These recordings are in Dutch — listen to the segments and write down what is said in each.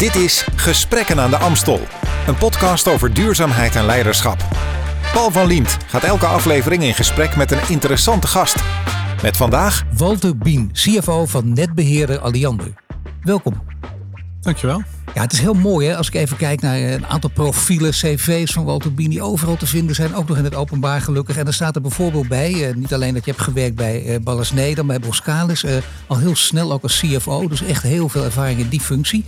Dit is Gesprekken aan de Amstel, een podcast over duurzaamheid en leiderschap. Paul van Liemt gaat elke aflevering in gesprek met een interessante gast. Met vandaag Walter Bien, CFO van netbeheerder Alliander. Welkom. Dankjewel. Ja, het is heel mooi hè, als ik even kijk naar een aantal profielen, cv's van Walter Bien die overal te vinden zijn. Ook nog in het openbaar gelukkig. En er staat er bijvoorbeeld bij, eh, niet alleen dat je hebt gewerkt bij eh, Ballas Neder, maar bij Boskalis. Eh, al heel snel ook als CFO, dus echt heel veel ervaring in die functie.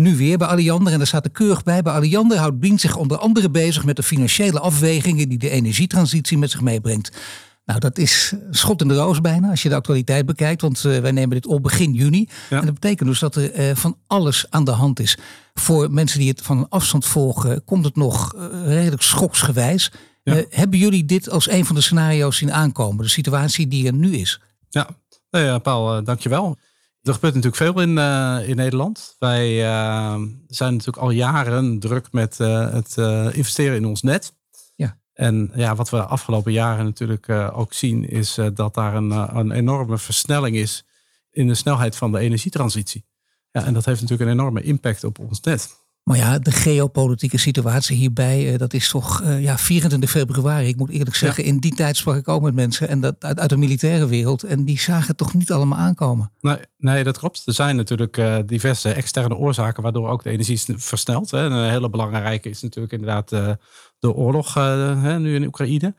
Nu weer bij Alliander en daar staat er keurig bij. Bij Alliander houdt Bien zich onder andere bezig met de financiële afwegingen die de energietransitie met zich meebrengt. Nou, dat is schot in de roos bijna als je de actualiteit bekijkt. Want uh, wij nemen dit op begin juni. Ja. En dat betekent dus dat er uh, van alles aan de hand is. Voor mensen die het van een afstand volgen, komt het nog uh, redelijk schoksgewijs. Ja. hebben jullie dit als een van de scenario's zien aankomen? De situatie die er nu is? Ja, nee, ja Paul, dankjewel. Er gebeurt natuurlijk veel in, in Nederland. Wij zijn natuurlijk al jaren druk met het investeren in ons net. En ja, wat we afgelopen jaren natuurlijk ook zien, is dat daar een, een, enorme versnelling is in de snelheid van de energietransitie. Ja, en dat heeft natuurlijk een enorme impact op ons net. Maar ja, de geopolitieke situatie hierbij, dat is toch ja, 24 februari. Ik moet eerlijk zeggen, ja. in die tijd sprak ik ook met mensen en dat, uit, uit de militaire wereld. En die zagen het toch niet allemaal aankomen. Nee, nee dat klopt. Er zijn natuurlijk diverse externe oorzaken waardoor ook de energie versnelt. Hè. En een hele belangrijke is natuurlijk inderdaad de oorlog uh, nu in Oekraïne.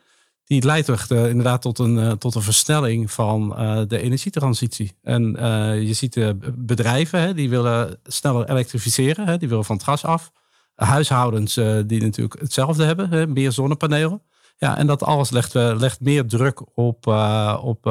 Die leidt toch uh, inderdaad tot een, uh, tot een versnelling van de energietransitie. En je ziet bedrijven hè, die willen sneller elektrificeren, hè, die willen van het gas af. Huishoudens die natuurlijk hetzelfde hebben, hè, meer zonnepanelen. Ja, en dat alles legt, legt meer druk op, op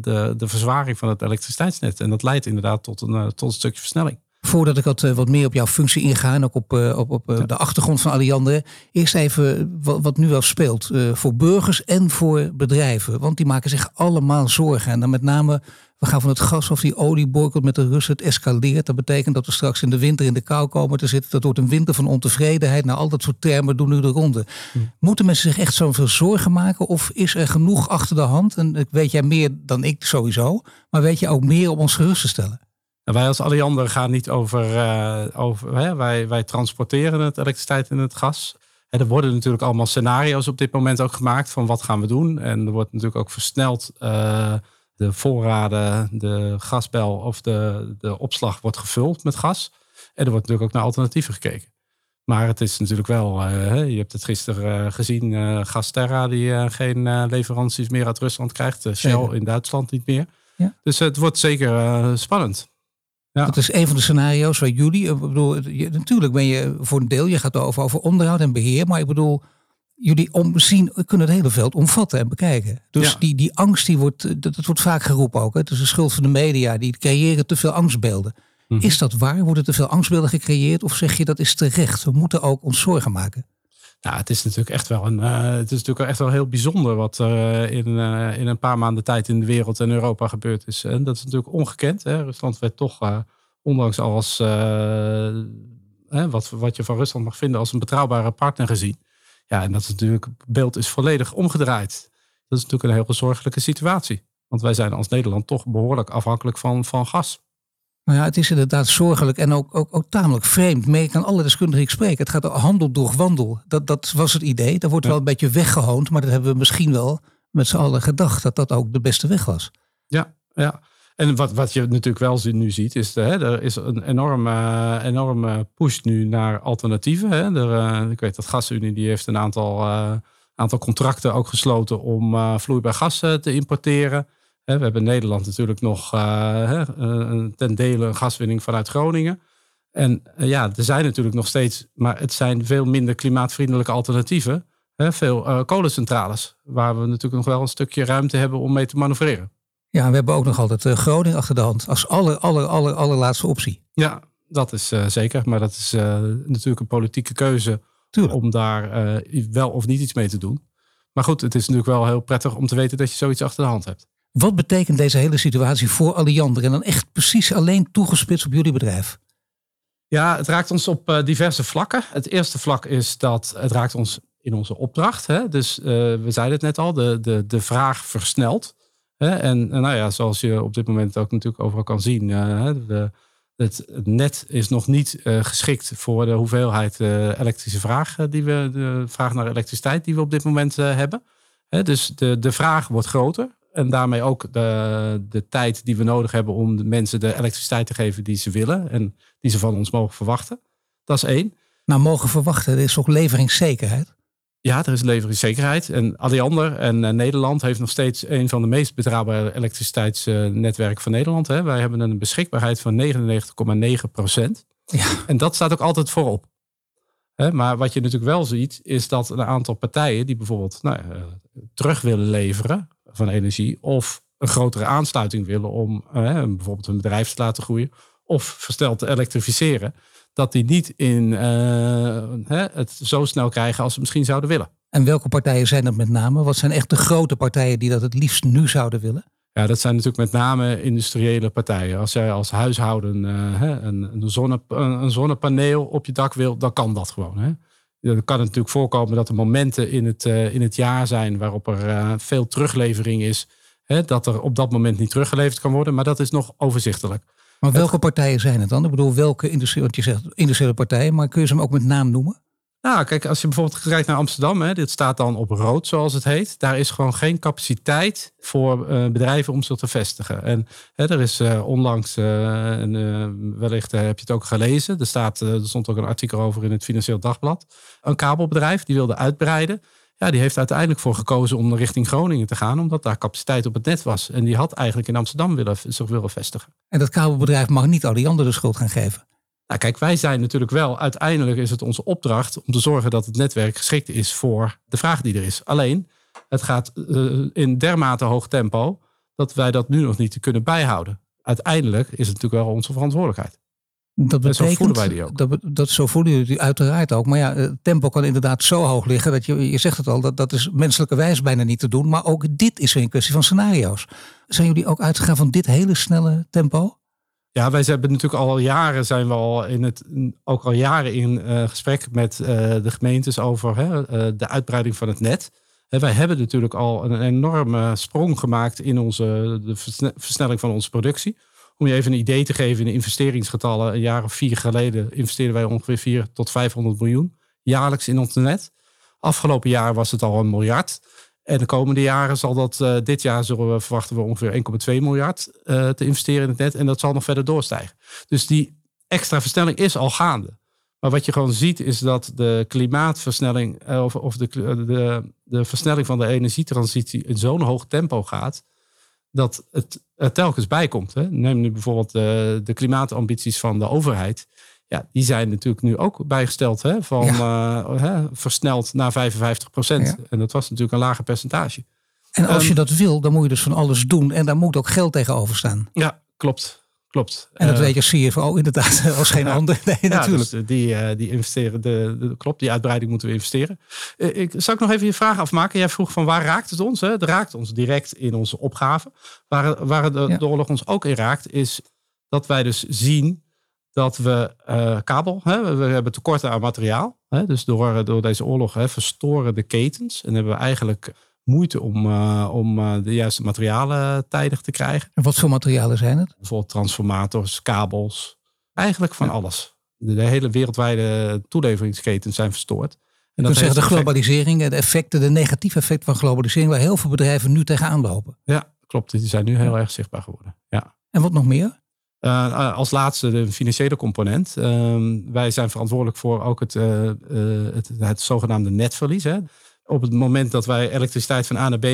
de, de verzwaring van het elektriciteitsnet. En dat leidt inderdaad tot een, tot een stukje versnelling. Voordat ik wat, wat meer op jouw functie inga en ook op, op, op ja. de achtergrond van Alliander. Eerst even wat, wat nu wel speelt voor burgers en voor bedrijven. Want die maken zich allemaal zorgen. En dan met name, we gaan van het gas of die olieboycott met de Russen. Het escaleert. Dat betekent dat we straks in de winter in de kou komen te zitten. Dat wordt een winter van ontevredenheid. Nou, al dat soort termen doen nu de ronde. Hm. Moeten mensen zich echt zoveel zorgen maken? Of is er genoeg achter de hand? En weet jij meer dan ik sowieso. Maar weet je ook meer om ons gerust te stellen? En wij als Alliander gaan niet over, uh, over hè, wij, wij transporteren het elektriciteit en het gas. En er worden natuurlijk allemaal scenario's op dit moment ook gemaakt van wat gaan we doen. En er wordt natuurlijk ook versneld uh, de voorraden, de gasbel of de, de opslag wordt gevuld met gas. En er wordt natuurlijk ook naar alternatieven gekeken. Maar het is natuurlijk wel, uh, je hebt het gisteren gezien, uh, Gasterra die geen leveranties meer uit Rusland krijgt. Shell in Duitsland niet meer. Ja. Dus het wordt zeker spannend. Ja. Dat is een van de scenario's waar jullie, ik bedoel, je, natuurlijk ben je voor een deel, je gaat over, over onderhoud en beheer, maar ik bedoel, jullie omzien, kunnen het hele veld omvatten en bekijken. Dus Ja. die, die angst, die wordt, dat, dat wordt vaak geroepen ook. Hè? Het is de schuld van de media, die creëren te veel angstbeelden. Mhm. Is dat waar? Worden te veel angstbeelden gecreëerd? Of zeg je dat is terecht? We moeten ook ons zorgen maken. Ja, het is natuurlijk echt wel een, eh, het is natuurlijk echt wel heel bijzonder wat er in, eh, in een paar maanden tijd in de wereld en Europa gebeurd is. En dat is natuurlijk ongekend. Hè? Rusland werd toch, eh, ondanks alles eh, wat, wat je van Rusland mag vinden, als een betrouwbare partner gezien. Ja, en dat is natuurlijk, het beeld is volledig omgedraaid. Dat is natuurlijk een heel zorgelijke situatie. Want wij zijn als Nederland toch behoorlijk afhankelijk van, van gas. Nou ja, het is inderdaad zorgelijk en ook, ook, ook tamelijk vreemd. Merk ik aan alle deskundigen die ik spreek. Het gaat om handel door wandel. Dat, dat was het idee. Dat wordt Ja. wel een beetje weggehoond. Maar dat hebben we misschien wel met z'n allen gedacht. Dat dat ook de beste weg was. Ja, ja. En wat, wat je natuurlijk wel nu ziet, is hè, er is een enorme, enorme push nu naar alternatieven. Hè. Er, eh, ik weet dat GasUnie die heeft een aantal, eh, aantal contracten ook gesloten om eh, vloeibaar gas te importeren. Hè, we hebben in Nederland natuurlijk nog eh, hè, eh, ten dele een gaswinning vanuit Groningen. En eh, ja, er zijn natuurlijk nog steeds, maar het zijn veel minder klimaatvriendelijke alternatieven. Hè, veel eh, kolencentrales, waar we natuurlijk nog wel een stukje ruimte hebben om mee te manoeuvreren. Ja, we hebben ook nog altijd Groningen achter de hand. Als aller, aller, aller, allerlaatste optie. Ja, dat is zeker. Maar dat is natuurlijk een politieke keuze Tuurlijk. om daar wel of niet iets mee te doen. Maar goed, het is natuurlijk wel heel prettig om te weten dat je zoiets achter de hand hebt. Wat betekent deze hele situatie voor Alliander? En dan echt precies alleen toegespitst op jullie bedrijf. Ja, het raakt ons op eh, diverse vlakken. Het eerste vlak is dat het raakt ons in onze opdracht. Hè? Dus eh, we zeiden het net al, de, de, de vraag versnelt. Hè? En, nou ja, zoals je op dit moment ook natuurlijk overal kan zien, eh, hè, de, Het, net is nog niet geschikt voor de hoeveelheid elektrische vraag die we, de vraag naar elektriciteit die we op dit moment hebben. dus de, de vraag wordt groter. En daarmee ook de, de tijd die we nodig hebben om de mensen de elektriciteit te geven die ze willen en die ze van ons mogen verwachten. Dat is één. Nou, mogen verwachten, er is ook leveringszekerheid. Ja, er is leveringszekerheid. En Alliander en uh, Nederland heeft nog steeds een van de meest betrouwbare elektriciteitsnetwerken van Nederland. Hè. Wij hebben een beschikbaarheid van 99,9 procent. Ja. En dat staat ook altijd voorop. Hè, maar wat je natuurlijk wel ziet, is dat een aantal partijen die bijvoorbeeld nou, uh, terug willen leveren van energie, of een grotere aansluiting willen om bijvoorbeeld een bedrijf te laten groeien, of versteld te elektrificeren, dat die niet in uh, het zo snel krijgen als ze misschien zouden willen. En welke partijen zijn dat met name? Wat zijn echt de grote partijen die dat het liefst nu zouden willen? Ja, dat zijn natuurlijk met name industriële partijen. Als jij als huishouden uh, een, een, zonne, een, zonnepaneel op je dak wil, dan kan dat gewoon. Hè? Dan kan het natuurlijk voorkomen dat er momenten in het, uh, in het jaar zijn waarop er uh, veel teruglevering is. Hè, dat er op dat moment niet teruggeleverd kan worden. Maar dat is nog overzichtelijk. Maar welke partijen zijn het dan? Ik bedoel, welke industrie, want je zegt industriële partijen, maar kun je ze hem ook met naam noemen? Nou, kijk, als je bijvoorbeeld kijkt naar Amsterdam, hè, dit staat dan op rood, zoals het heet. Daar is gewoon geen capaciteit voor uh, bedrijven om zich te vestigen. En hè, er is uh, onlangs, en, wellicht heb je het ook gelezen, er, staat, er stond ook een artikel over in het Financieel Dagblad. Een kabelbedrijf die wilde uitbreiden. Ja, die heeft uiteindelijk voor gekozen om richting Groningen te gaan, omdat daar capaciteit op het net was. En die had eigenlijk in Amsterdam willen, zich willen vestigen. En dat kabelbedrijf mag niet al die anderen de schuld gaan geven? Nou, kijk, wij zijn natuurlijk wel, uiteindelijk is het onze opdracht om te zorgen dat het netwerk geschikt is voor de vraag die er is. Alleen, het gaat uh, in dermate hoog tempo dat wij dat nu nog niet kunnen bijhouden. Uiteindelijk is het natuurlijk wel onze verantwoordelijkheid. Dat betekent, zo voelen wij die ook. Dat, dat, zo voelen jullie uiteraard ook. Maar ja, het tempo kan inderdaad zo hoog liggen dat je, je zegt het al, dat, dat is menselijkerwijs bijna niet te doen. Maar ook dit is een kwestie van scenario's. Zijn jullie ook uitgegaan van dit hele snelle tempo? Ja, wij hebben natuurlijk al jaren zijn we al in het ook al jaren in uh, gesprek met uh, de gemeentes over hè, uh, de uitbreiding van het net. Wij hebben natuurlijk al een enorme sprong gemaakt in onze de versnelling van onze productie. Om je even een idee te geven in de investeringsgetallen. Een jaar of vier geleden investeerden wij ongeveer 4 tot 500 miljoen jaarlijks in ons net. Afgelopen jaar was het al een miljard. En de komende jaren zal dat, uh, dit jaar zullen we verwachten we ongeveer 1,2 miljard uh, te investeren in het net. En dat zal nog verder doorstijgen. Dus die extra versnelling is al gaande. Maar wat je gewoon ziet is dat de klimaatversnelling uh, of, of de, de, de versnelling van de energietransitie in zo'n hoog tempo gaat. Dat het telkens bij komt. Hè. Neem nu bijvoorbeeld de klimaatambities van de overheid. Ja, die zijn natuurlijk nu ook bijgesteld hè, van ja. uh, versneld naar 55 procent. En dat was natuurlijk een lager percentage. En als um, je dat wil, dan moet je dus van alles doen. En daar moet ook geld tegenover staan. Ja, klopt. Klopt. En dat uh, weet je CFO inderdaad als geen ja, ander. Nee, ja, natuurlijk. Dus die, die investeren, de, de, klopt, die uitbreiding moeten we investeren. Uh, ik zou ik nog even je vraag afmaken. Jij vroeg van waar raakt het ons? Hè? Het raakt ons direct in onze opgave. Waar, waar de, ja. de oorlog ons ook in raakt, is dat wij dus zien dat we uh, kabel, hè, we hebben tekorten aan materiaal. Hè, dus door, door deze oorlog hè, verstoren de ketens. En hebben we eigenlijk moeite om, uh, om uh, de juiste materialen tijdig te krijgen. En wat voor materialen zijn het? Bijvoorbeeld transformators, kabels. Eigenlijk van ja. alles. De, de, hele wereldwijde toeleveringsketens zijn verstoord. En dat zeggen de globalisering, de effecten, de negatieve effecten van globalisering, waar heel veel bedrijven nu tegenaan lopen. Ja, klopt. Die zijn nu heel erg zichtbaar geworden. Ja. En wat nog meer? Uh, als laatste de financiële component. Uh, wij zijn verantwoordelijk voor ook het, uh, het, het, zogenaamde netverlies. Hè. Op het moment dat wij elektriciteit van A naar B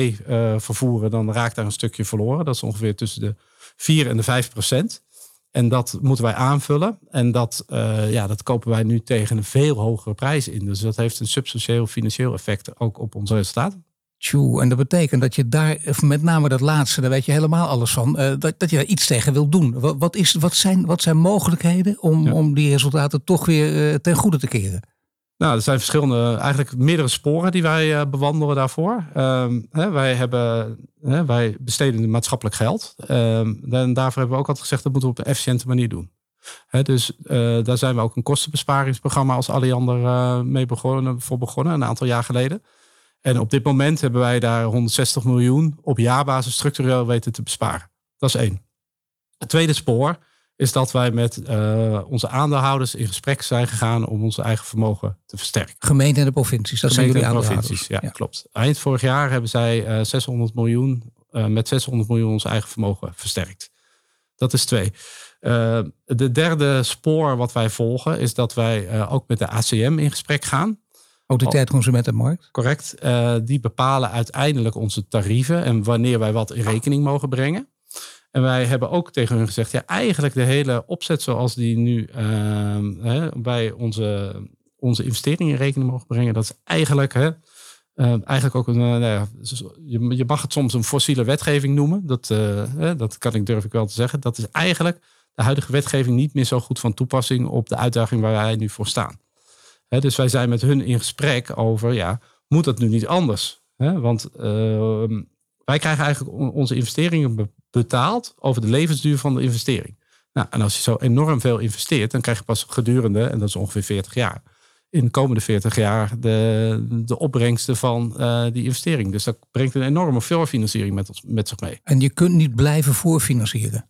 vervoeren, dan raakt daar een stukje verloren. Dat is ongeveer tussen de 4 en de 5 procent. En dat moeten wij aanvullen. En dat, ja, dat kopen wij nu tegen een veel hogere prijs in. Dus dat heeft een substantieel financieel effect ook op onze resultaten. Tjoe, en dat betekent dat je daar, met name dat laatste, daar weet je helemaal alles van, uh, dat, dat je daar iets tegen wil doen. Wat, wat, is, wat, zijn, wat zijn mogelijkheden om, ja. om die resultaten toch weer uh, ten goede te keren? Nou, er zijn verschillende, eigenlijk meerdere sporen die wij uh, bewandelen daarvoor. Um, hè, wij, hebben, hè, wij besteden maatschappelijk geld. Um, en daarvoor hebben we ook altijd gezegd, dat moeten we op een efficiënte manier doen. Dus daar zijn we ook een kostenbesparingsprogramma als Alliander mee begonnen, voor begonnen, een aantal jaar geleden. En op dit moment hebben wij daar 160 miljoen op jaarbasis structureel weten te besparen. Dat is één. Het tweede spoor is dat wij met onze aandeelhouders in gesprek zijn gegaan om ons eigen vermogen te versterken. Gemeente en de provincies, dat zijn jullie aandeelhouders. provincies, ja, klopt. Eind vorig jaar hebben zij 600 miljoen, met 600 miljoen ons eigen vermogen versterkt. Dat is twee. de derde spoor wat wij volgen is dat wij ook met de ACM in gesprek gaan. Autoriteit Consumentenmarkt. Correct. Uh, die bepalen uiteindelijk onze tarieven en wanneer wij wat in rekening mogen brengen. En wij hebben ook tegen hun gezegd, ja, eigenlijk de hele opzet zoals die nu bij onze, onze investeringen in rekening mogen brengen, dat is eigenlijk, hè, uh, eigenlijk ook een, uh, nou ja, je, mag het soms een fossiele wetgeving noemen. Dat, dat kan ik durf ik wel te zeggen. Dat is eigenlijk de huidige wetgeving niet meer zo goed van toepassing op de uitdaging waar wij nu voor staan dus wij zijn met hun in gesprek over, ja, moet dat nu niet anders? want ehm, wij krijgen eigenlijk onze investeringen betaald over de levensduur van de investering. Nou, en als je zo enorm veel investeert, dan krijg je pas gedurende, en dat is ongeveer 40 jaar, in de komende 40 jaar de, de opbrengsten van uh, die investering. Dus dat brengt een enorme voorfinanciering met, ons, met zich mee. En je kunt niet blijven voorfinancieren?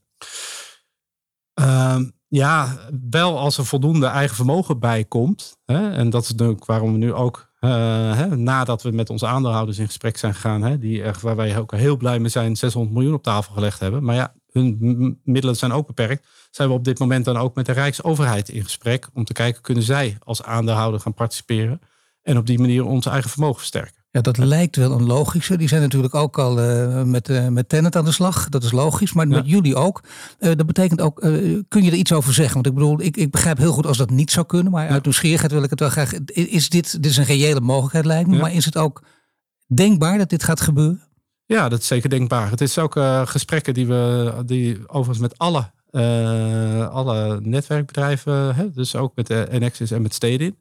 Uh, ja, wel als er voldoende eigen vermogen bij komt. Hè, en dat is natuurlijk waarom we nu ook, uh, hè, nadat we met onze aandeelhouders in gesprek zijn gegaan, hè, die waar wij ook heel blij mee zijn, 600 miljoen op tafel gelegd hebben. Maar ja, hun middelen zijn ook beperkt. Zijn we op dit moment dan ook met de Rijksoverheid in gesprek om te kijken, kunnen zij als aandeelhouder gaan participeren en op die manier ons eigen vermogen versterken. Ja, dat lijkt wel een logische. Die zijn natuurlijk ook al uh, met, uh, met Tenet aan de slag. Dat is logisch. Maar met jullie ook. Uh, dat betekent ook, kun je er iets over zeggen? Want ik bedoel, ik, ik begrijp heel goed als dat niet zou kunnen. Maar ja. uit nieuwsgierigheid wil ik het wel graag. Is dit, dit is een reële mogelijkheid lijkt me. Maar is het ook denkbaar dat dit gaat gebeuren? Ja, dat is zeker denkbaar. Het is ook gesprekken die we die overigens met alle, alle netwerkbedrijven, hè, dus ook met de Nexus en met Stedin.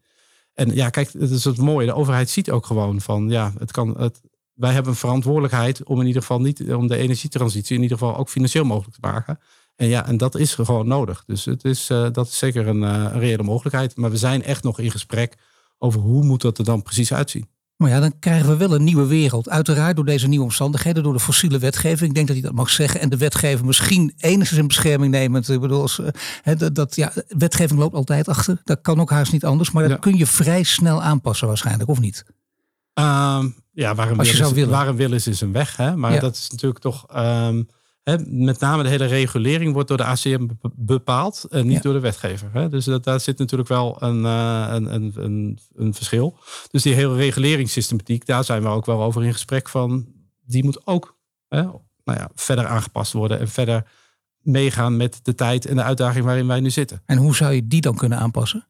En ja, kijk, het is het mooie. De overheid ziet ook gewoon van, ja, het kan, het, wij hebben een verantwoordelijkheid om in ieder geval niet, om de energietransitie in ieder geval ook financieel mogelijk te maken. En ja, en dat is gewoon nodig. Dus het is, uh, dat is zeker een, uh, een reële mogelijkheid. Maar we zijn echt nog in gesprek over hoe moet dat er dan precies uitzien. Maar ja, dan krijgen we wel een nieuwe wereld. Uiteraard door deze nieuwe omstandigheden, door de fossiele wetgeving. Ik denk dat hij dat mag zeggen. En de wetgever misschien enigszins in bescherming nemend. Ik bedoel, als, he, dat, dat, ja, wetgeving loopt altijd achter. Dat kan ook haast niet anders. Maar dat kun je vrij snel aanpassen waarschijnlijk, of niet? Um, ja, waar een, wil is, waar een wil is, is een weg. Hè? Maar dat is natuurlijk toch... Um, met name de hele regulering wordt door de ACM bepaald en niet door de wetgever. Dus dat, daar zit natuurlijk wel een, uh, een, een, een, verschil. Dus die hele reguleringssystematiek, daar zijn we ook wel over in gesprek van. Die moet ook hè, nou ja, verder aangepast worden en verder meegaan met de tijd en de uitdaging waarin wij nu zitten. En hoe zou je die dan kunnen aanpassen?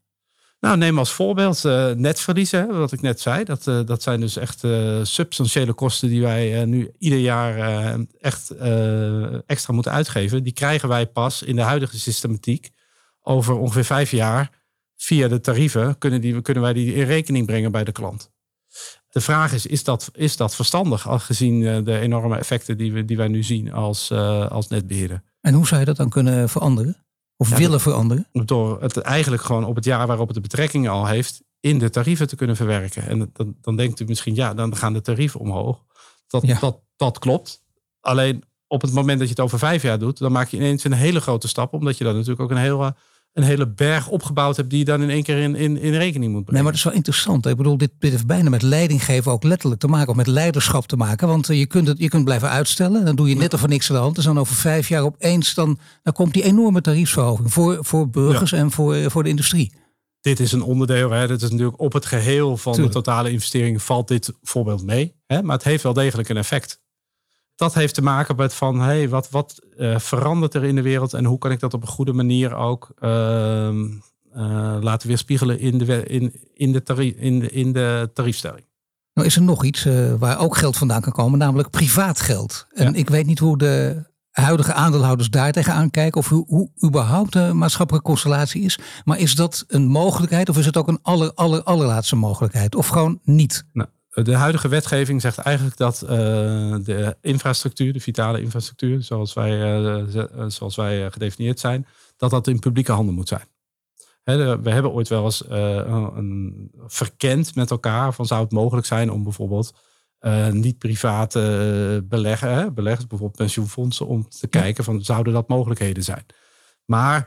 Nou, neem als voorbeeld uh, netverliezen, wat ik net zei. Dat, uh, dat zijn dus echt uh, substantiële kosten die wij nu ieder jaar echt extra moeten uitgeven. Die krijgen wij pas in de huidige systematiek over ongeveer vijf jaar. Via de tarieven kunnen, die, kunnen wij die in rekening brengen bij de klant. De vraag is, is dat, is dat verstandig, gezien de enorme effecten die, we, die wij nu zien als, als netbeheerder? En hoe zou je dat dan kunnen veranderen? Of willen veranderen? Door het eigenlijk gewoon op het jaar waarop het de betrekking al heeft, in de tarieven te kunnen verwerken. En dan, dan denkt u misschien, ja, dan gaan de tarieven omhoog. Dat, dat, dat klopt. Alleen op het moment dat je het over vijf jaar doet, dan maak je ineens een hele grote stap. Omdat je dan natuurlijk ook een hele een hele berg opgebouwd hebt die je dan in één keer in, in, in rekening moet brengen. Nee, maar dat is wel interessant. Ik bedoel, dit, dit heeft bijna met leiding geven ook letterlijk te maken, of met leiderschap te maken. Want eh, je kunt het je kunt blijven uitstellen. Dan doe je net of er niks aan de hand is. Dan over vijf jaar opeens, dan, dan komt die enorme tariefsverhoging voor, voor burgers en voor, eh, voor de industrie. Dit is een onderdeel. Hè. Dat is natuurlijk op het geheel van de totale investering valt dit voorbeeld mee. Hè. Maar het heeft wel degelijk een effect dat heeft te maken met van hey, wat, wat uh, verandert er in de wereld en hoe kan ik dat op een goede manier ook uh, uh, laten weerspiegelen in de, in, in, de tarief, in, de, in de tariefstelling. Nou is er nog iets eh, waar ook geld vandaan kan komen, namelijk privaat geld. En ik weet niet hoe de huidige aandeelhouders daar tegenaan kijken of hoe, hoe überhaupt de maatschappelijke constellatie is. Maar is dat een mogelijkheid of is het ook een aller, aller, allerlaatste mogelijkheid? Of gewoon niet? Nou, de huidige wetgeving zegt eigenlijk dat uh, de infrastructuur, de vitale infrastructuur, zoals wij, uh, zoals wij gedefinieerd zijn, dat dat in publieke handen moet zijn. we hebben ooit wel eens een, verkend met elkaar van zou het mogelijk zijn om bijvoorbeeld niet private beleggen, beleggers, bijvoorbeeld pensioenfondsen, om te kijken van zouden dat mogelijkheden zijn. Maar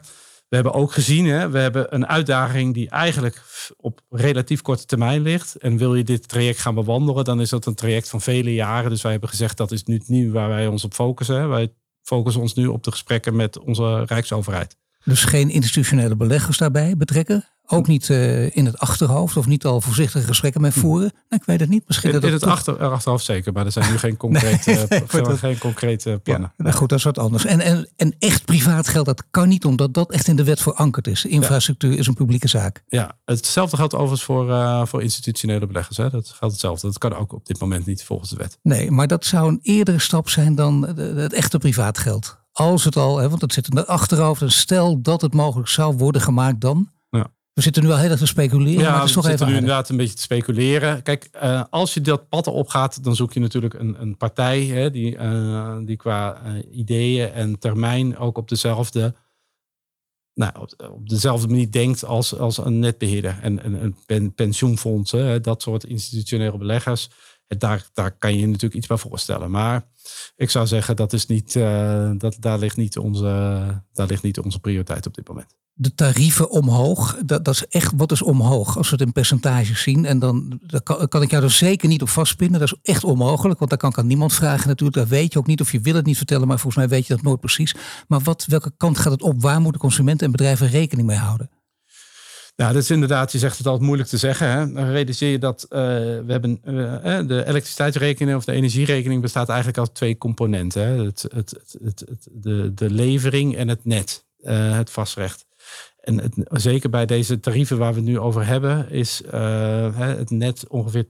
we hebben ook gezien, hè, we hebben een uitdaging die eigenlijk op relatief korte termijn ligt. En wil je dit traject gaan bewandelen, dan is dat een traject van vele jaren. Dus wij hebben gezegd dat is nu niet waar wij ons op focussen. Wij focussen ons nu op de gesprekken met onze Rijksoverheid. Dus geen institutionele beleggers daarbij betrekken? Ook niet uh, in het achterhoofd of niet al voorzichtige gesprekken mee voeren? Nou, ik weet het niet. Misschien in, dat in het achter, achterhoofd zeker, maar er zijn nu geen concrete, nee, nee, geen concrete plannen. Ja, nou goed, dat is wat anders. En, en, en echt privaat geld, dat kan niet omdat dat echt in de wet verankerd is. Infrastructuur is een publieke zaak. Ja, hetzelfde geldt overigens voor, uh, voor institutionele beleggers. Hè. Dat geldt hetzelfde. Dat kan ook op dit moment niet volgens de wet. Nee, maar dat zou een eerdere stap zijn dan het echte privaat geld. Als het al, hè, want dat zit in de achterhoofd. En stel dat het mogelijk zou worden gemaakt dan. We zitten nu al heel erg te speculeren. Ja, maar we zitten nu inderdaad een beetje te speculeren. Kijk, uh, als je dat pad opgaat, dan zoek je natuurlijk een, een partij hè, die, uh, die qua uh, ideeën en termijn ook op dezelfde, nou, op, op, dezelfde manier denkt als, als een netbeheerder en een, een pen, pensioenfondsen, dat soort institutionele beleggers. Daar, daar kan je natuurlijk iets bij voorstellen. Maar ik zou zeggen, dat is niet, dat, daar, ligt niet onze, daar ligt niet onze prioriteit op dit moment de tarieven omhoog. Dat, dat is echt wat is omhoog. Als we het in percentages zien. En dan kan, kan, ik jou er zeker niet op vastpinnen. Dat is echt onmogelijk. Want daar kan ik aan niemand vragen natuurlijk. Dat weet je ook niet. Of je wil het niet vertellen. Maar volgens mij weet je dat nooit precies. Maar wat, welke kant gaat het op? Waar moeten consumenten en bedrijven rekening mee houden? Nou, dat is inderdaad, je zegt het altijd moeilijk te zeggen. Hè? Dan realiseer je dat uh, we hebben uh, de elektriciteitsrekening of de energierekening bestaat eigenlijk uit twee componenten. Hè? Het, het, het, de, de levering en het net, uh, het vastrecht. En zeker bij deze tarieven waar we het nu over hebben, is het net ongeveer 10%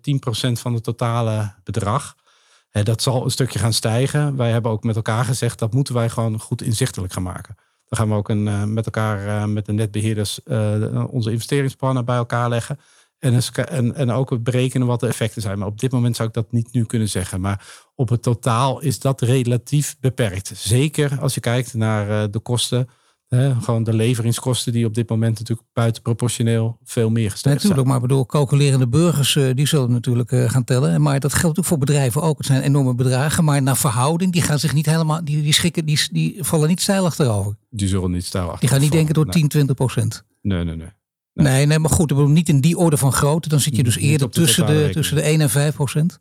van het totale bedrag. dat zal een stukje gaan stijgen. Wij hebben ook met elkaar gezegd dat moeten wij gewoon goed inzichtelijk gaan maken. Dan gaan we ook een, uh, met elkaar, uh, met de netbeheerders, onze investeringsplannen bij elkaar leggen. En, en, en ook berekenen wat de effecten zijn. Maar op dit moment zou ik dat niet nu kunnen zeggen. Maar op het totaal is dat relatief beperkt. Zeker als je kijkt naar de kosten gewoon de leveringskosten die op dit moment natuurlijk buitenproportioneel veel meer gestegen zijn. Natuurlijk, maar bedoel, calculerende burgers uh, die zullen natuurlijk uh, gaan tellen. Maar dat geldt ook voor bedrijven ook. Het zijn enorme bedragen, maar naar verhouding, die gaan zich niet helemaal, die, die schikken, die, die vallen niet stijl achterover. Die zullen niet stijl achterover Die gaan niet denken door 10, 20 procent. Nee, nee, nee. Nee. nee, nee, maar goed, bedoel, niet in die orde van grootte. Dan zit je dus eerder de tussen, de, tussen de 1 en 5 procent.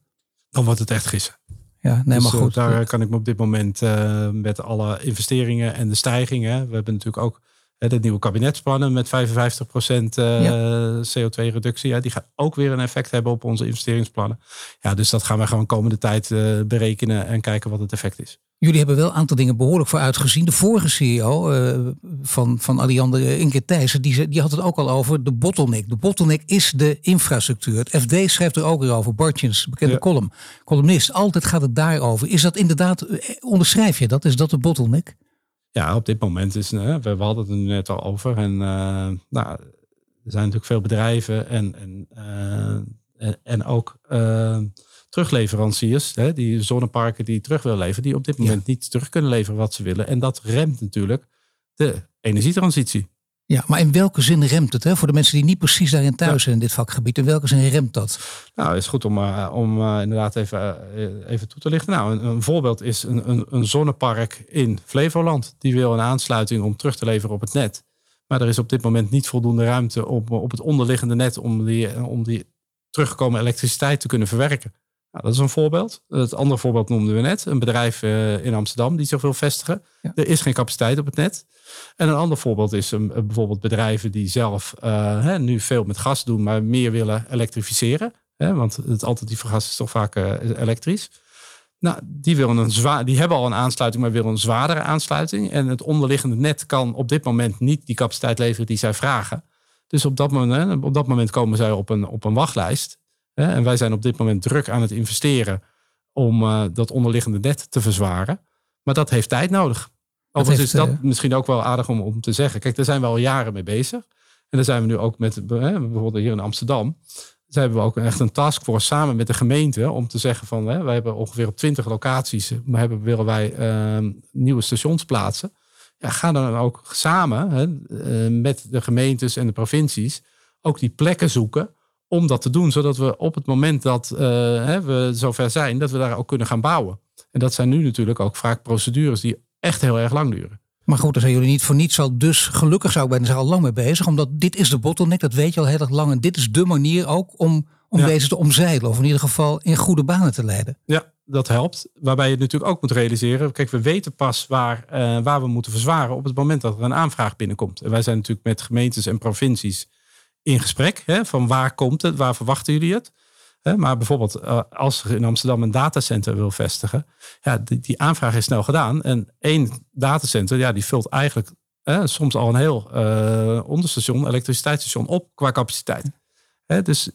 Dan wordt het echt gissen. Ja, nee, dus, maar goed. daar kan ik me op dit moment uh, met alle investeringen en de stijgingen. We hebben natuurlijk ook de nieuwe kabinetsplannen met 55% uh, ja. CO2-reductie. Ja, die gaat ook weer een effect hebben op onze investeringsplannen. Ja, dus dat gaan we gewoon komende tijd berekenen en kijken wat het effect is. Jullie hebben wel een aantal dingen behoorlijk voor uitgezien. De vorige CEO uh, van, van Alliander, Inge Thijssen, die, die had het ook al over de bottleneck. De bottleneck is de infrastructuur. Het FD schrijft er ook weer over. Bartjens, bekende ja. column, columnist. Altijd gaat het daarover. Is dat inderdaad, onderschrijf je dat? Is dat de bottleneck? Ja, op dit moment is, uh, we hadden het er net al over. En uh, nou, er zijn natuurlijk veel bedrijven en, en, en, en ook terugleveranciers, hè, die zonneparken die terug willen leveren, die op dit moment ja. niet terug kunnen leveren wat ze willen. En dat remt natuurlijk de energietransitie. Ja, maar in welke zin remt het? Hè? Voor de mensen die niet precies daarin thuis zijn in dit vakgebied. In welke zin remt dat? Nou, is goed om, uh, om uh, inderdaad even, uh, even toe te lichten. Nou, een, een voorbeeld is een, een, een, zonnepark in Flevoland. Die wil een aansluiting om terug te leveren op het net. Maar er is op dit moment niet voldoende ruimte op, op het onderliggende net om die, om die teruggekomen elektriciteit te kunnen verwerken. Nou, dat is een voorbeeld. Het andere voorbeeld noemden we net. Een bedrijf uh, in Amsterdam die zich wil vestigen. Ja. Er is geen capaciteit op het net. En een ander voorbeeld is um, bijvoorbeeld bedrijven die zelf uh, hè, nu veel met gas doen, maar meer willen elektrificeren. Hè, want het alternatieve gas is toch vaak uh, elektrisch. Nou, die, willen een zwaar, die hebben al een aansluiting, maar willen een zwaardere aansluiting. En het onderliggende net kan op dit moment niet die capaciteit leveren die zij vragen. Dus op dat moment, op dat moment komen zij op een, op een wachtlijst. En wij zijn op dit moment druk aan het investeren om uh, dat onderliggende net te verzwaren. Maar dat heeft tijd nodig. Overigens is dat uh... misschien ook wel aardig om, om te zeggen. Kijk, daar zijn we al jaren mee bezig. En daar zijn we nu ook met, bijvoorbeeld hier in Amsterdam. Daar hebben we ook echt een taskforce samen met de gemeente om te zeggen van, hè, wij hebben ongeveer op 20 locaties, maar hebben, willen wij uh, nieuwe stations plaatsen. Ja, ga dan ook samen hè, met de gemeentes en de provincies ook die plekken zoeken om dat te doen, zodat we op het moment dat uh, hè, we zover zijn, dat we daar ook kunnen gaan bouwen. En dat zijn nu natuurlijk ook vaak procedures die echt heel erg lang duren. Maar goed, daar zijn jullie niet voor niets al dus gelukkig zou ik bijna al lang mee bezig. Omdat dit is de bottleneck, dat weet je al heel erg lang. En dit is de manier ook om, om Ja. deze te omzeilen. Of in ieder geval in goede banen te leiden. Ja, dat helpt. Waarbij je natuurlijk ook moet realiseren. Kijk, we weten pas waar, eh, waar we moeten verzwaren op het moment dat er een aanvraag binnenkomt. En wij zijn natuurlijk met gemeentes en provincies in gesprek. Hè, van waar komt het, waar verwachten jullie het? Hè, maar bijvoorbeeld eh, als er in Amsterdam een datacenter wil vestigen. Ja, die, aanvraag is snel gedaan. En één datacenter, ja, die vult eigenlijk eh, soms al een heel eh, onderstation, elektriciteitsstation op qua capaciteit. Hè, dus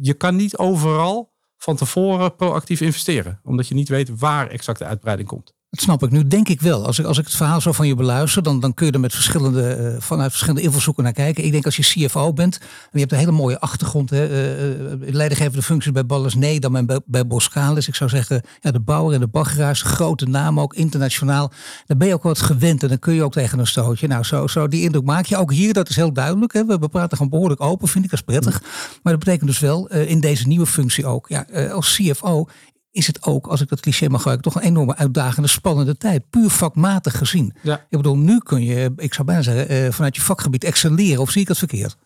je kan niet overal van tevoren proactief investeren. Omdat je niet weet waar exact de uitbreiding komt. Dat snap ik nu, denk ik wel. Als ik, als ik het verhaal zo van je beluister, dan, dan kun je er met verschillende, eh, vanuit verschillende invalshoeken naar kijken. Ik denk als je CFO bent, en je hebt een hele mooie achtergrond, hè, eh, eh, leidinggevende functies bij Ballas Nee, dan bij, bij Boskalis. Ik zou zeggen, ja, de bouwer en de baggeraars, grote naam ook, internationaal. Dan ben je ook wat gewend en dan kun je ook tegen een stootje. Nou, zo, zo die indruk maak je ook hier, dat is heel duidelijk. Hè. We praten gewoon behoorlijk open, vind ik, dat is prettig. Maar dat betekent dus wel, in deze nieuwe functie ook, ja, als CFO is het ook, als ik dat cliché mag gebruiken, toch een enorme uitdagende, spannende tijd. Puur vakmatig gezien. Ja. Ik bedoel, nu kun je, ik zou bijna zeggen, eh, vanuit je vakgebied excelleren. Of zie ik het verkeerd?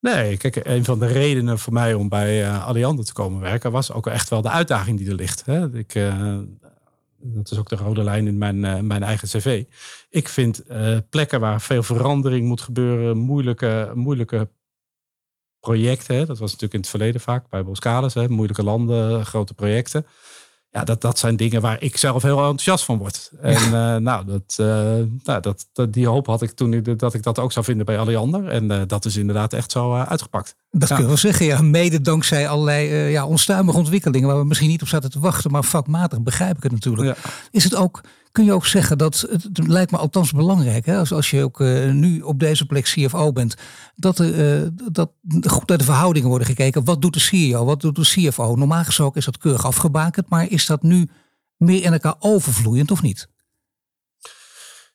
Nee, kijk, een van de redenen voor mij om bij uh, Alliander te komen werken was ook echt wel de uitdaging die er ligt. Hè. Ik, uh, dat is ook de rode lijn in mijn, uh, mijn eigen cv. Ik vind plekken waar veel verandering moet gebeuren, moeilijke, moeilijke projecten. Hè. Dat was natuurlijk in het verleden vaak bij Boskalis, hè, moeilijke landen, grote projecten. Ja, dat, dat zijn dingen waar ik zelf heel enthousiast van word. En ja. uh, nou, dat, uh, nou dat, dat, die hoop had ik toen ik, dat ik dat ook zou vinden bij Alliander. En uh, dat is inderdaad echt zo uitgepakt. Dat ja. kun je wel zeggen, ja. Mede dankzij allerlei ja, onstuimige ontwikkelingen waar we misschien niet op zaten te wachten. Maar vakmatig begrijp ik het natuurlijk. Ja. Is het ook, kun je ook zeggen dat, het lijkt me althans belangrijk, hè, als, als je ook nu op deze plek CFO bent, dat, er, dat goed naar de verhoudingen worden gekeken. Wat doet de CEO, wat doet de CFO? Normaal gesproken is dat keurig afgebakend, maar is dat nu meer in elkaar overvloeiend of niet?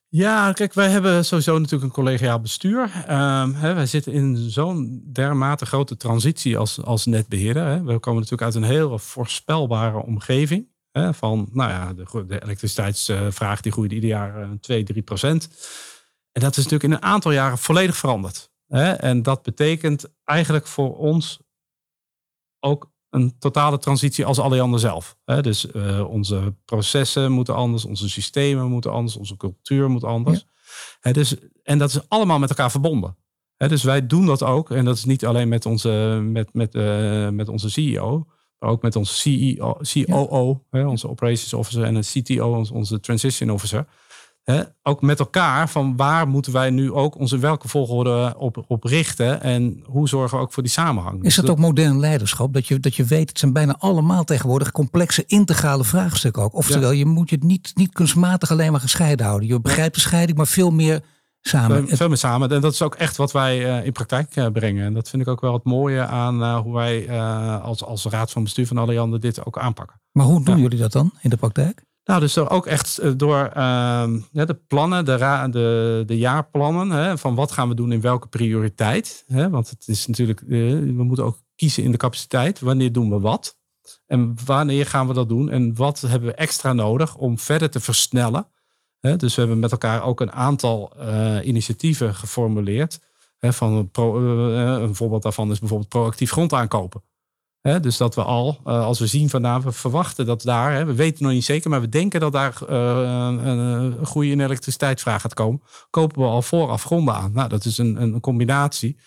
Ja, kijk, wij hebben sowieso natuurlijk een collegiaal bestuur. Um, hè, wij zitten in zo'n dermate grote transitie als, als netbeheerder. Hè. We komen natuurlijk uit een heel voorspelbare omgeving. Hè, van, nou ja, de, de elektriciteitsvraag die groeit ieder jaar 2, 3 procent. En dat is natuurlijk in een aantal jaren volledig veranderd. Hè. En dat betekent eigenlijk voor ons ook een totale transitie als Alliander zelf. Dus uh, onze processen moeten anders, onze systemen moeten anders, onze cultuur moet anders. Ja. Dus, en dat is allemaal met elkaar verbonden. Dus wij doen dat ook. En dat is niet alleen met onze, met, met, uh, met onze CEO, ook met onze CEO, COO, ja. onze Operations Officer en een CTO, onze, onze Transition Officer. He, ook met elkaar van waar moeten wij nu ook in welke volgorde op, op richten en hoe zorgen we ook voor die samenhang. Is dat ook modern leiderschap? Dat je, dat je weet, het zijn bijna allemaal tegenwoordig complexe integrale vraagstukken ook. Oftewel, ja. je moet je het niet, niet kunstmatig alleen maar gescheiden houden. Je begrijpt de scheiding, maar veel meer samen. Veel meer samen. En dat is ook echt wat wij uh, in praktijk uh, brengen. En dat vind ik ook wel het mooie aan uh, hoe wij als, als raad van bestuur van Alliander dit ook aanpakken. Maar hoe doen ja. jullie dat dan in de praktijk? Nou, dus ook echt door uh, de plannen, de, de, de jaarplannen, hè, van wat gaan we doen in welke prioriteit. Hè, want het is natuurlijk, uh, we moeten ook kiezen in de capaciteit. Wanneer doen we wat? En wanneer gaan we dat doen? En wat hebben we extra nodig om verder te versnellen? Dus we hebben met elkaar ook een aantal uh, initiatieven geformuleerd. Van pro, een voorbeeld daarvan is bijvoorbeeld proactief grond aankopen. Dus dat we al, als we zien van nou, we verwachten dat daar, we weten nog niet zeker, maar we denken dat daar een, een groei in elektriciteitsvraag gaat komen, kopen we al vooraf gronden aan. Nou, dat is een, een combinatie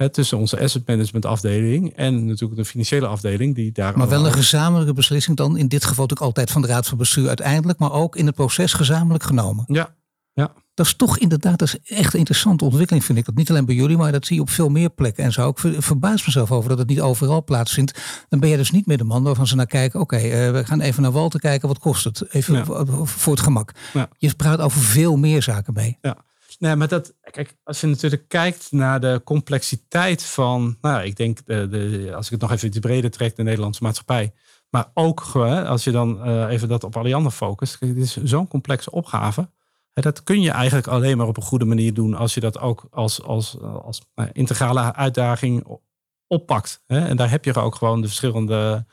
hè, tussen onze asset management afdeling en natuurlijk de financiële afdeling die daar. Maar wel een gezamenlijke beslissing dan, in dit geval natuurlijk altijd van de Raad van Bestuur uiteindelijk, maar ook in het proces gezamenlijk genomen. Ja, ja. Dat is toch inderdaad dat is echt een interessante ontwikkeling, vind ik. Dat niet alleen bij jullie, maar dat zie je op veel meer plekken. En zo. Ik verbaas mezelf over dat het niet overal plaatsvindt. Dan ben je dus niet meer de man waarvan ze naar kijken. Oké, okay, uh, we gaan even naar Walter kijken. Wat kost het? Even ja. voor het gemak. Ja. Je praat over veel meer zaken mee. Ja. Nee, maar dat, kijk, als je natuurlijk kijkt naar de complexiteit van, nou, ik denk, de, de, als ik het nog even iets breder trek, de Nederlandse maatschappij. Maar ook, als je dan uh, even dat op Alliander focust. Kijk, het is zo'n complexe opgave. Dat kun je eigenlijk alleen maar op een goede manier doen als je dat ook als, als, als integrale uitdaging oppakt. En daar heb je ook gewoon de verschillende,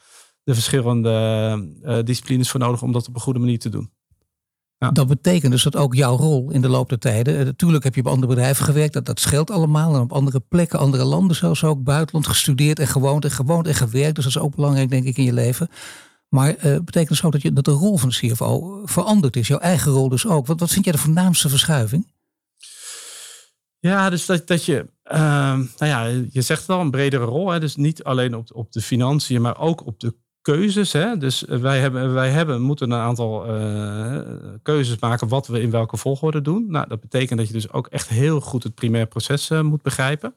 de verschillende uh, disciplines voor nodig om dat op een goede manier te doen. Ja. Dat betekent dus dat ook jouw rol in de loop der tijden. Natuurlijk heb je op andere bedrijven gewerkt, dat, dat scheelt allemaal. En op andere plekken, andere landen zelfs ook, buitenland gestudeerd en gewoond en gewoond en gewerkt. Dus dat is ook belangrijk, denk ik, in je leven. Maar uh, betekent dus ook dat, je, dat de rol van de CFO veranderd is. Jouw eigen rol dus ook. Wat, wat vind jij de voornaamste verschuiving? Ja, dus dat, dat je, uh, nou ja, je zegt wel een bredere rol. Hè? Dus niet alleen op, op de financiën, maar ook op de keuzes. Hè? Dus wij hebben, wij hebben, moeten een aantal uh, keuzes maken wat we in welke volgorde doen. Nou, dat betekent dat je dus ook echt heel goed het primair proces uh, moet begrijpen.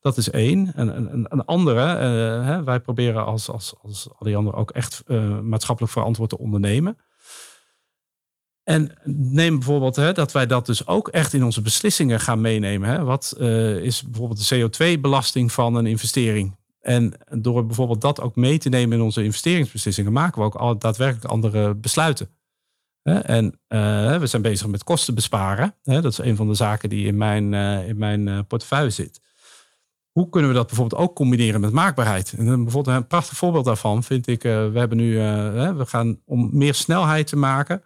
Dat is één. En een, andere, hè, wij proberen als, als, als al die anderen ook echt maatschappelijk verantwoord te ondernemen. En neem bijvoorbeeld hè, dat wij dat dus ook echt in onze beslissingen gaan meenemen. Hè. Wat is bijvoorbeeld de CO2-belasting van een investering? En door bijvoorbeeld dat ook mee te nemen in onze investeringsbeslissingen, maken we ook al daadwerkelijk andere besluiten. En uh, we zijn bezig met kosten besparen. Dat is een van de zaken die in mijn, uh, in mijn portefeuille zit. Hoe kunnen we dat bijvoorbeeld ook combineren met maakbaarheid? En bijvoorbeeld een prachtig voorbeeld daarvan vind ik, we hebben nu, we gaan om meer snelheid te maken,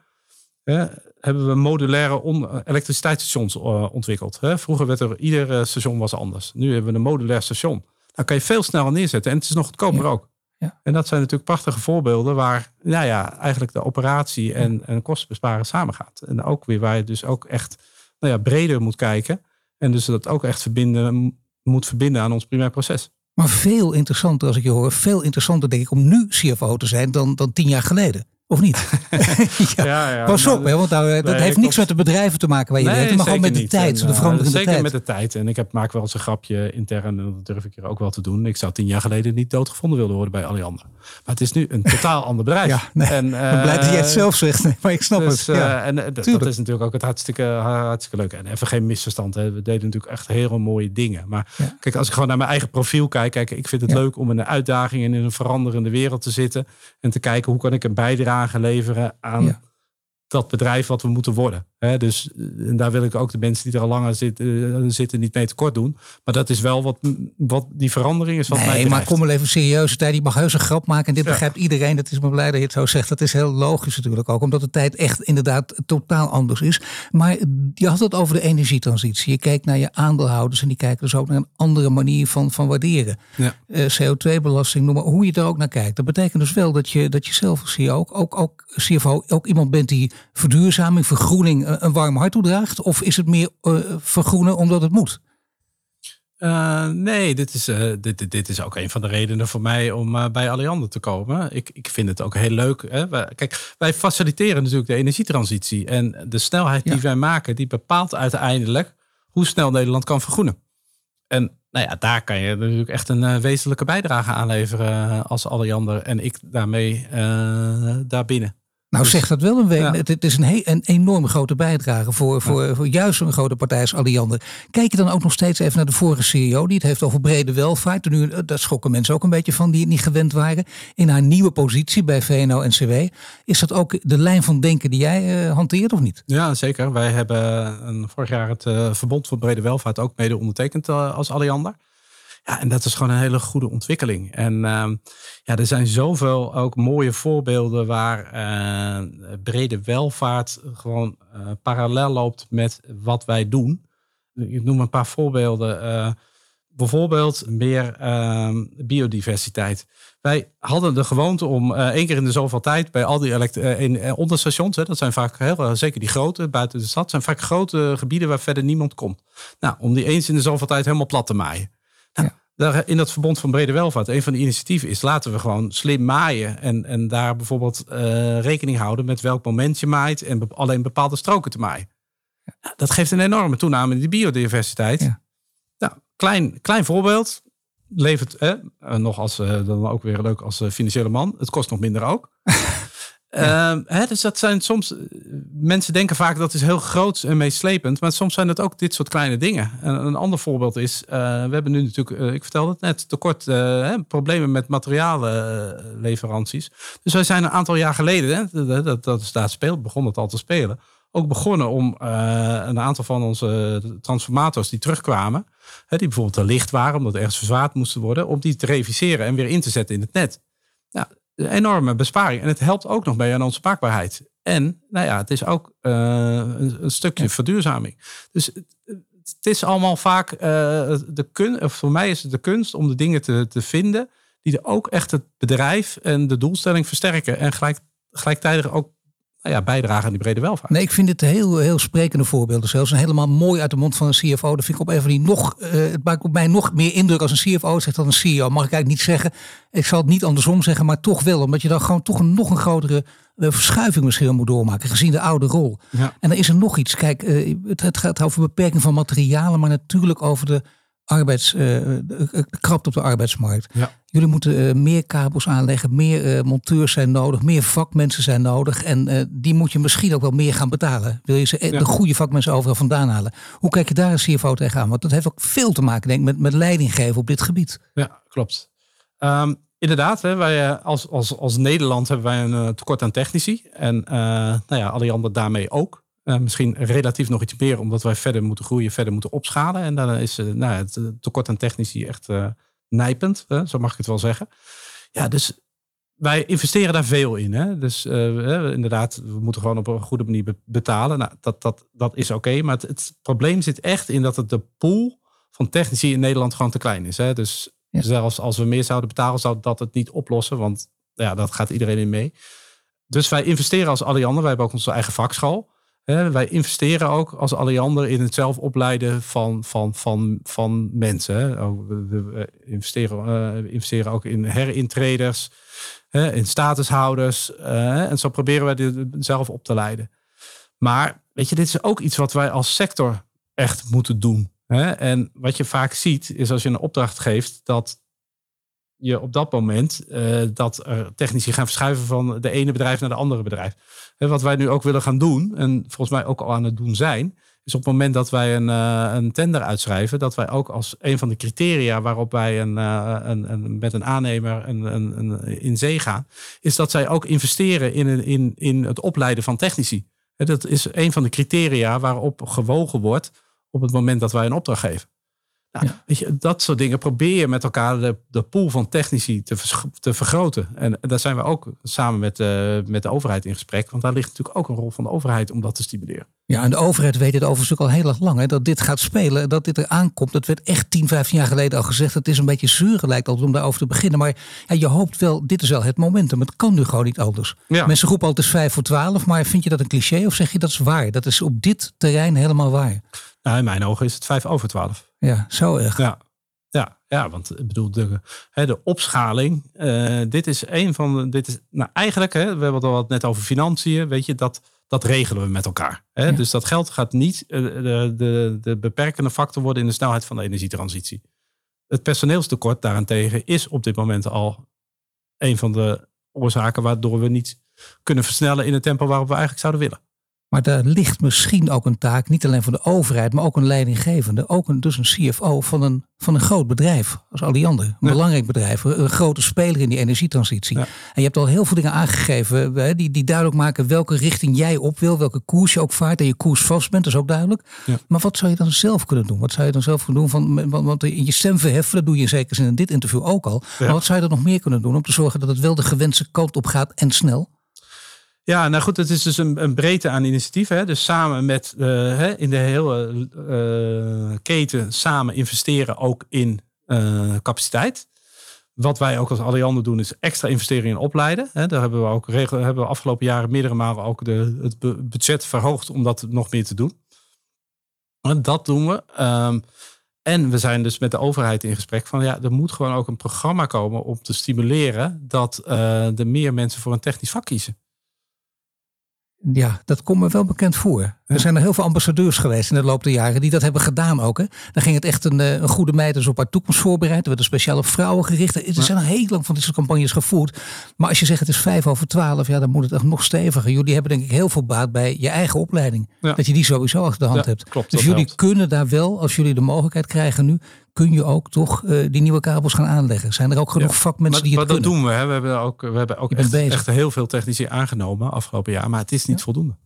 hebben we modulaire elektriciteitsstations ontwikkeld. Vroeger werd er ieder eh, station was anders. Nu hebben we een modulair station. Dan kan je veel sneller neerzetten en het is nog goedkoper ook. Ja. En dat zijn natuurlijk prachtige voorbeelden waar nou ja, eigenlijk de operatie en, en kostenbesparen samengaat. En ook weer waar je dus ook echt nou ja, breder moet kijken. En dus dat ook echt verbinden, moet verbinden aan ons primair proces. Maar veel interessanter als ik je hoor. Veel interessanter denk ik om nu CFO te zijn dan, dan tien jaar geleden. Of niet? ja. ja, ja Pas op, hè, want nou, dat heeft niks met de bedrijven te maken waar je nee, werkt, maar gewoon met de tijd, de veranderende zeker tijd. met de tijd. En ik heb, maak wel eens een grapje intern, en dat durf ik hier ook wel te doen. Ik zou tien jaar geleden niet doodgevonden willen worden bij Alliander. Maar het is nu een totaal ander bedrijf. Ja, nee, en, uh, blij dat je het zelf zegt, maar ik snap dus, het. Ja, uh, en dat, dat is natuurlijk ook het hartstikke, hartstikke leuk. En even geen misverstand, hè. we deden natuurlijk echt hele mooie dingen. Maar kijk, als ik gewoon naar mijn eigen profiel kijk, kijk ik vind het leuk om in een uitdaging en in een veranderende wereld te zitten. En te kijken hoe kan ik een bijdrage leveren aan dat bedrijf wat we moeten worden. Dus eh, en daar wil ik ook de mensen die er al langer zitten, eh, zitten niet mee tekort doen. Maar dat is wel wat, wat die verandering is. Wat nee, mij maar kom maar even serieus. Tijd, die mag heus een grap maken. En dit begrijpt iedereen. Dat is me blij dat je het zo zegt. Dat is heel logisch natuurlijk ook. Omdat de tijd echt inderdaad totaal anders is. Maar je had het over de energietransitie. Je kijkt naar je aandeelhouders. En die kijken dus ook naar een andere manier van, van waarderen. Ja. Uh, eh, CO2-belasting, noem maar hoe je er ook naar kijkt. Dat betekent dus wel dat je, dat je zelf als CEO ook, ook, ook, CFO, ook iemand bent die verduurzaming, vergroening een warm hart toedraagt? Of is het meer uh, vergroenen omdat het moet? Uh, nee, dit is, uh, dit, dit is ook een van de redenen voor mij om uh, bij Alliander te komen. Ik, ik vind het ook heel leuk. Hè? Wij, kijk, wij faciliteren natuurlijk de energietransitie. En de snelheid die wij maken, die bepaalt uiteindelijk hoe snel Nederland kan vergroenen. En nou ja, daar kan je natuurlijk echt een wezenlijke bijdrage aan leveren als Alliander en ik daarmee daarbinnen. Nou, dus, zegt dat wel een week. Het, is een, een enorme grote bijdrage voor, voor, voor juist een grote partij als Alliander. Kijk je dan ook nog steeds even naar de vorige CEO, die het heeft over brede welvaart. En nu, eh, daar schokken mensen ook een beetje van die het niet gewend waren. In haar nieuwe positie bij VNO-NCW. Is dat ook de lijn van denken die jij uh, hanteert of niet? Ja, zeker. Wij hebben een, vorig jaar het uh, Verbond voor Brede Welvaart ook mede ondertekend als Alliander. Ja, en dat is gewoon een hele goede ontwikkeling. En uh, ja, er zijn zoveel ook mooie voorbeelden waar uh, brede welvaart gewoon uh, parallel loopt met wat wij doen. Ik noem een paar voorbeelden. Eh, bijvoorbeeld meer ehm, biodiversiteit. Wij hadden de gewoonte om één keer in de zoveel tijd bij al die in, onderstations, hè, dat zijn vaak heel, zeker die grote buiten de stad, zijn vaak grote gebieden waar verder niemand komt. Nou, om die eens in de zoveel tijd helemaal plat te maaien. Daar, in dat verbond van brede welvaart, een van de initiatieven is laten we gewoon slim maaien. En, en daar bijvoorbeeld uh, rekening houden met welk moment je maait en alleen bepaalde stroken te maaien. Ja, dat geeft een enorme toename in de biodiversiteit. Ja. Nou, klein, klein voorbeeld. Levert, eh, nog als, uh, dan ook weer leuk als financiële man. Het kost nog minder ook. Ehm, hè, dus dat zijn soms. Mensen denken vaak dat is heel groot en meeslepend. Maar soms zijn het ook dit soort kleine dingen. En een ander voorbeeld is. Uh, we hebben nu natuurlijk. Uh, ik vertelde het net. Tekort. Uh, problemen met materialenleveranties. dus wij zijn een aantal jaar geleden. Hè, dat, dat, dat staat speelt. Begon het al te spelen. Ook begonnen om een aantal van onze transformators die terugkwamen. Hè, die bijvoorbeeld te licht waren. Omdat ergens verzwaard moesten worden. Om die te reviseren en weer in te zetten in het net. Nou, een enorme besparing. En het helpt ook nog mee aan onze maakbaarheid. En nou ja, het is ook uh, een, een, stukje verduurzaming. Dus het is allemaal vaak uh, de kunst, of voor mij is het de kunst om de dingen te, te vinden die er ook echt het bedrijf en de doelstelling versterken. En gelijk, gelijktijdig ook nou ja, bijdragen aan die brede welvaart. Nee, ik vind dit heel, heel sprekende voorbeelden zelfs. En helemaal mooi uit de mond van een CFO. Dat vind ik op even die nog, uh, het maakt op mij nog meer indruk als een CFO zegt dan een CEO. Mag ik eigenlijk niet zeggen. Ik zal het niet andersom zeggen, maar toch wel. Omdat je dan gewoon toch een nog een grotere uh, verschuiving misschien moet doormaken. Gezien de oude rol. Ja. En dan is er nog iets. Kijk, uh, het, het gaat over beperking van materialen. Maar natuurlijk over de arbeids, uh, krapt op de arbeidsmarkt. Ja. Jullie moeten uh, meer kabels aanleggen, meer uh, monteurs zijn nodig, meer vakmensen zijn nodig. En die moet je misschien ook wel meer gaan betalen. Wil je ze de goede vakmensen overal vandaan halen? Hoe kijk je daar een CFO tegenaan? Want dat heeft ook veel te maken, denk ik, met, met leiding geven op dit gebied. Ja, klopt. Um, inderdaad, hè, wij als, als, als Nederland hebben wij een tekort aan technici. En nou ja, alle anderen daarmee ook. Uh, misschien relatief nog iets meer, omdat wij verder moeten groeien, verder moeten opschalen. En dan is uh, nou, het tekort aan technici echt uh, nijpend, zo mag ik het wel zeggen. Ja, dus wij investeren daar veel in. Hè? Dus inderdaad, we moeten gewoon op een goede manier betalen. Nou, dat, dat, dat is oké. maar het, het, probleem zit echt in dat het de pool van technici in Nederland gewoon te klein is. Hè? Dus zelfs als we meer zouden betalen, zou dat het niet oplossen. Want ja, dat gaat iedereen in mee. Dus wij investeren als Alliander. Wij hebben ook onze eigen vakschool wij investeren ook als Alliander in het zelf opleiden van, van, van, van mensen. Oh, we, investeren, uh, investeren ook in herintreders, in statushouders. Uh, en zo proberen wij dit zelf op te leiden. Maar weet je, dit is ook iets wat wij als sector echt moeten doen. En wat je vaak ziet, is als je een opdracht geeft, dat je op dat moment uh, dat er technici gaan verschuiven van de ene bedrijf naar de andere bedrijf. Wat wij nu ook willen gaan doen, en volgens mij ook al aan het doen zijn, is op het moment dat wij een, uh, een tender uitschrijven, dat wij ook als een van de criteria waarop wij een, uh, een, een, met een aannemer in zee gaan, is dat zij ook investeren in, in, in het opleiden van technici. Dat is een van de criteria waarop gewogen wordt op het moment dat wij een opdracht geven. Nou, weet je, dat soort dingen probeer je met elkaar de, de pool van technici te, te vergroten. En daar zijn we ook samen met, uh, met de overheid in gesprek. Want daar ligt natuurlijk ook een rol van de overheid om dat te stimuleren. Ja, en de overheid weet het overigens ook al heel erg lang. Hè, dat dit gaat spelen, dat dit er aankomt. Dat werd echt 10, 15 jaar geleden al gezegd. Het is een beetje zuur lijkt altijd om daarover te beginnen. Maar ja, je hoopt wel, dit is wel het momentum. Het kan nu gewoon niet anders. Ja. Mensen roepen altijd 5 voor 12. Maar vind je dat een cliché of zeg je dat is waar? Dat is op dit terrein helemaal waar. Nou, in mijn ogen is het 5 over 12. Ja, zo echt. Ja, ja, ja want ik bedoel, de, hè, de opschaling. Uh, dit is een van de. Dit is, nou, eigenlijk, hè, we hebben het al net over financiën. Weet je, dat, dat regelen we met elkaar. Hè? Dus dat geld gaat niet uh, de, de, de beperkende factor worden in de snelheid van de energietransitie. Het personeelstekort daarentegen is op dit moment al een van de oorzaken waardoor we niet kunnen versnellen in het tempo waarop we eigenlijk zouden willen. Maar daar ligt misschien ook een taak, niet alleen van de overheid, maar ook een leidinggevende. Ook een, dus een CFO van een, van een groot bedrijf als Alliander. Een belangrijk bedrijf, een grote speler in die energietransitie. En je hebt al heel veel dingen aangegeven hè, die, die duidelijk maken welke richting jij op wil, welke koers je ook vaart en je koers vast bent, dat is ook duidelijk. Maar wat zou je dan zelf kunnen doen? Wat zou je dan zelf kunnen doen? Van, want, want in je stem verheffen, dat doe je in zekere zin in dit interview ook al. Maar wat zou je dan nog meer kunnen doen om te zorgen dat het wel de gewenste kant op gaat en snel? Ja, nou goed, het is dus een, een breedte aan initiatieven. Hè? Dus samen met uh, in de hele uh, keten samen investeren ook in uh, capaciteit. Wat wij ook als Alliander doen, is extra investeren in opleiden. Hè? Daar hebben we ook regel, hebben we afgelopen jaren meerdere malen ook de, het budget verhoogd om dat nog meer te doen. En dat doen we. Um, en we zijn dus met de overheid in gesprek van ja, er moet gewoon ook een programma komen om te stimuleren dat er meer mensen voor een technisch vak kiezen. Ja, dat komt me wel bekend voor. Er zijn er heel veel ambassadeurs geweest in de loop der jaren die dat hebben gedaan ook. Hè. Dan ging het echt een, eh, een goede meid dus op haar toekomst voorbereid. Er werden speciaal op vrouwen gericht. Er zijn al heel lang van soort campagnes gevoerd. Maar als je zegt het is vijf over twaalf, ja, dan moet het echt nog steviger. Jullie hebben denk ik heel veel baat bij je eigen opleiding. Dat je die sowieso achter de hand hebt. Klopt, dus jullie kunnen daar wel, als jullie de mogelijkheid krijgen nu, kun je ook toch uh, die nieuwe kabels gaan aanleggen. Zijn er ook genoeg vakmensen die het maar kunnen? dat doen we. Hè. We hebben ook, we hebben ook echt, echt, heel veel technici aangenomen afgelopen jaar. Maar het is niet voldoende.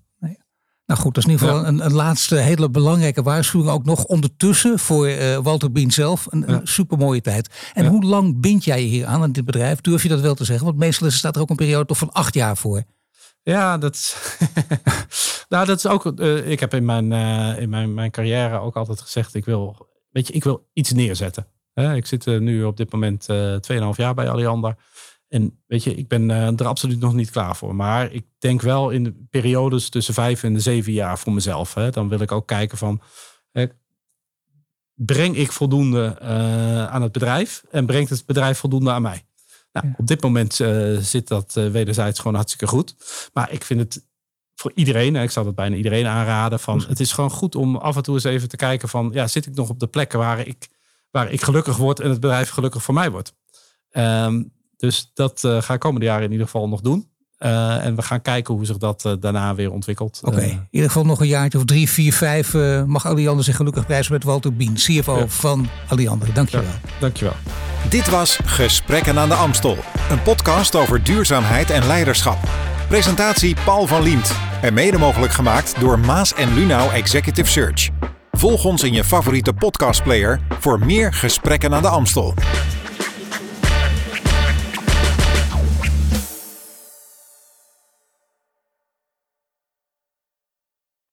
Nou goed, dat is in ieder geval een, een, laatste hele belangrijke waarschuwing ook nog ondertussen voor uh, Walter Bien zelf. Een, super mooie tijd. En hoe lang bind jij je hier aan aan dit bedrijf? Durf je dat wel te zeggen? Want meestal staat er ook een periode toch van acht jaar voor. Ja, dat is, nou, dat is ook. Uh, ik heb in, mijn, uh, in mijn, mijn carrière ook altijd gezegd: ik wil, weet je, ik wil iets neerzetten. Hè? Ik zit nu op dit moment 2,5 jaar bij Alliander. En weet je, ik ben er absoluut nog niet klaar voor. Maar ik denk wel in de periodes tussen vijf en de zeven jaar voor mezelf. Hè, dan wil ik ook kijken van, hè, breng ik voldoende aan het bedrijf en brengt het bedrijf voldoende aan mij? Nou, Op dit moment uh, zit dat uh, wederzijds gewoon hartstikke goed. Maar ik vind het voor iedereen, ik zou dat bijna iedereen aanraden, van het is gewoon goed om af en toe eens even te kijken van, ja, zit ik nog op de plekken waar ik, waar ik gelukkig word en het bedrijf gelukkig voor mij wordt? Um, dus dat uh, ga ik komende jaren in ieder geval nog doen. Uh, en we gaan kijken hoe zich dat uh, daarna weer ontwikkelt. Oké, okay. in ieder geval nog een jaartje of drie, vier, vijf mag Alliander zich gelukkig prijzen met Walter Bien, CFO ja. van Alliander. Dankjewel. Ja, dankjewel. Dit was Gesprekken aan de Amstel. Een podcast over duurzaamheid en leiderschap. Presentatie Paul van Liemt. En mede mogelijk gemaakt door Maas en Lunau Executive Search. Volg ons in je favoriete podcastplayer voor meer Gesprekken aan de Amstel.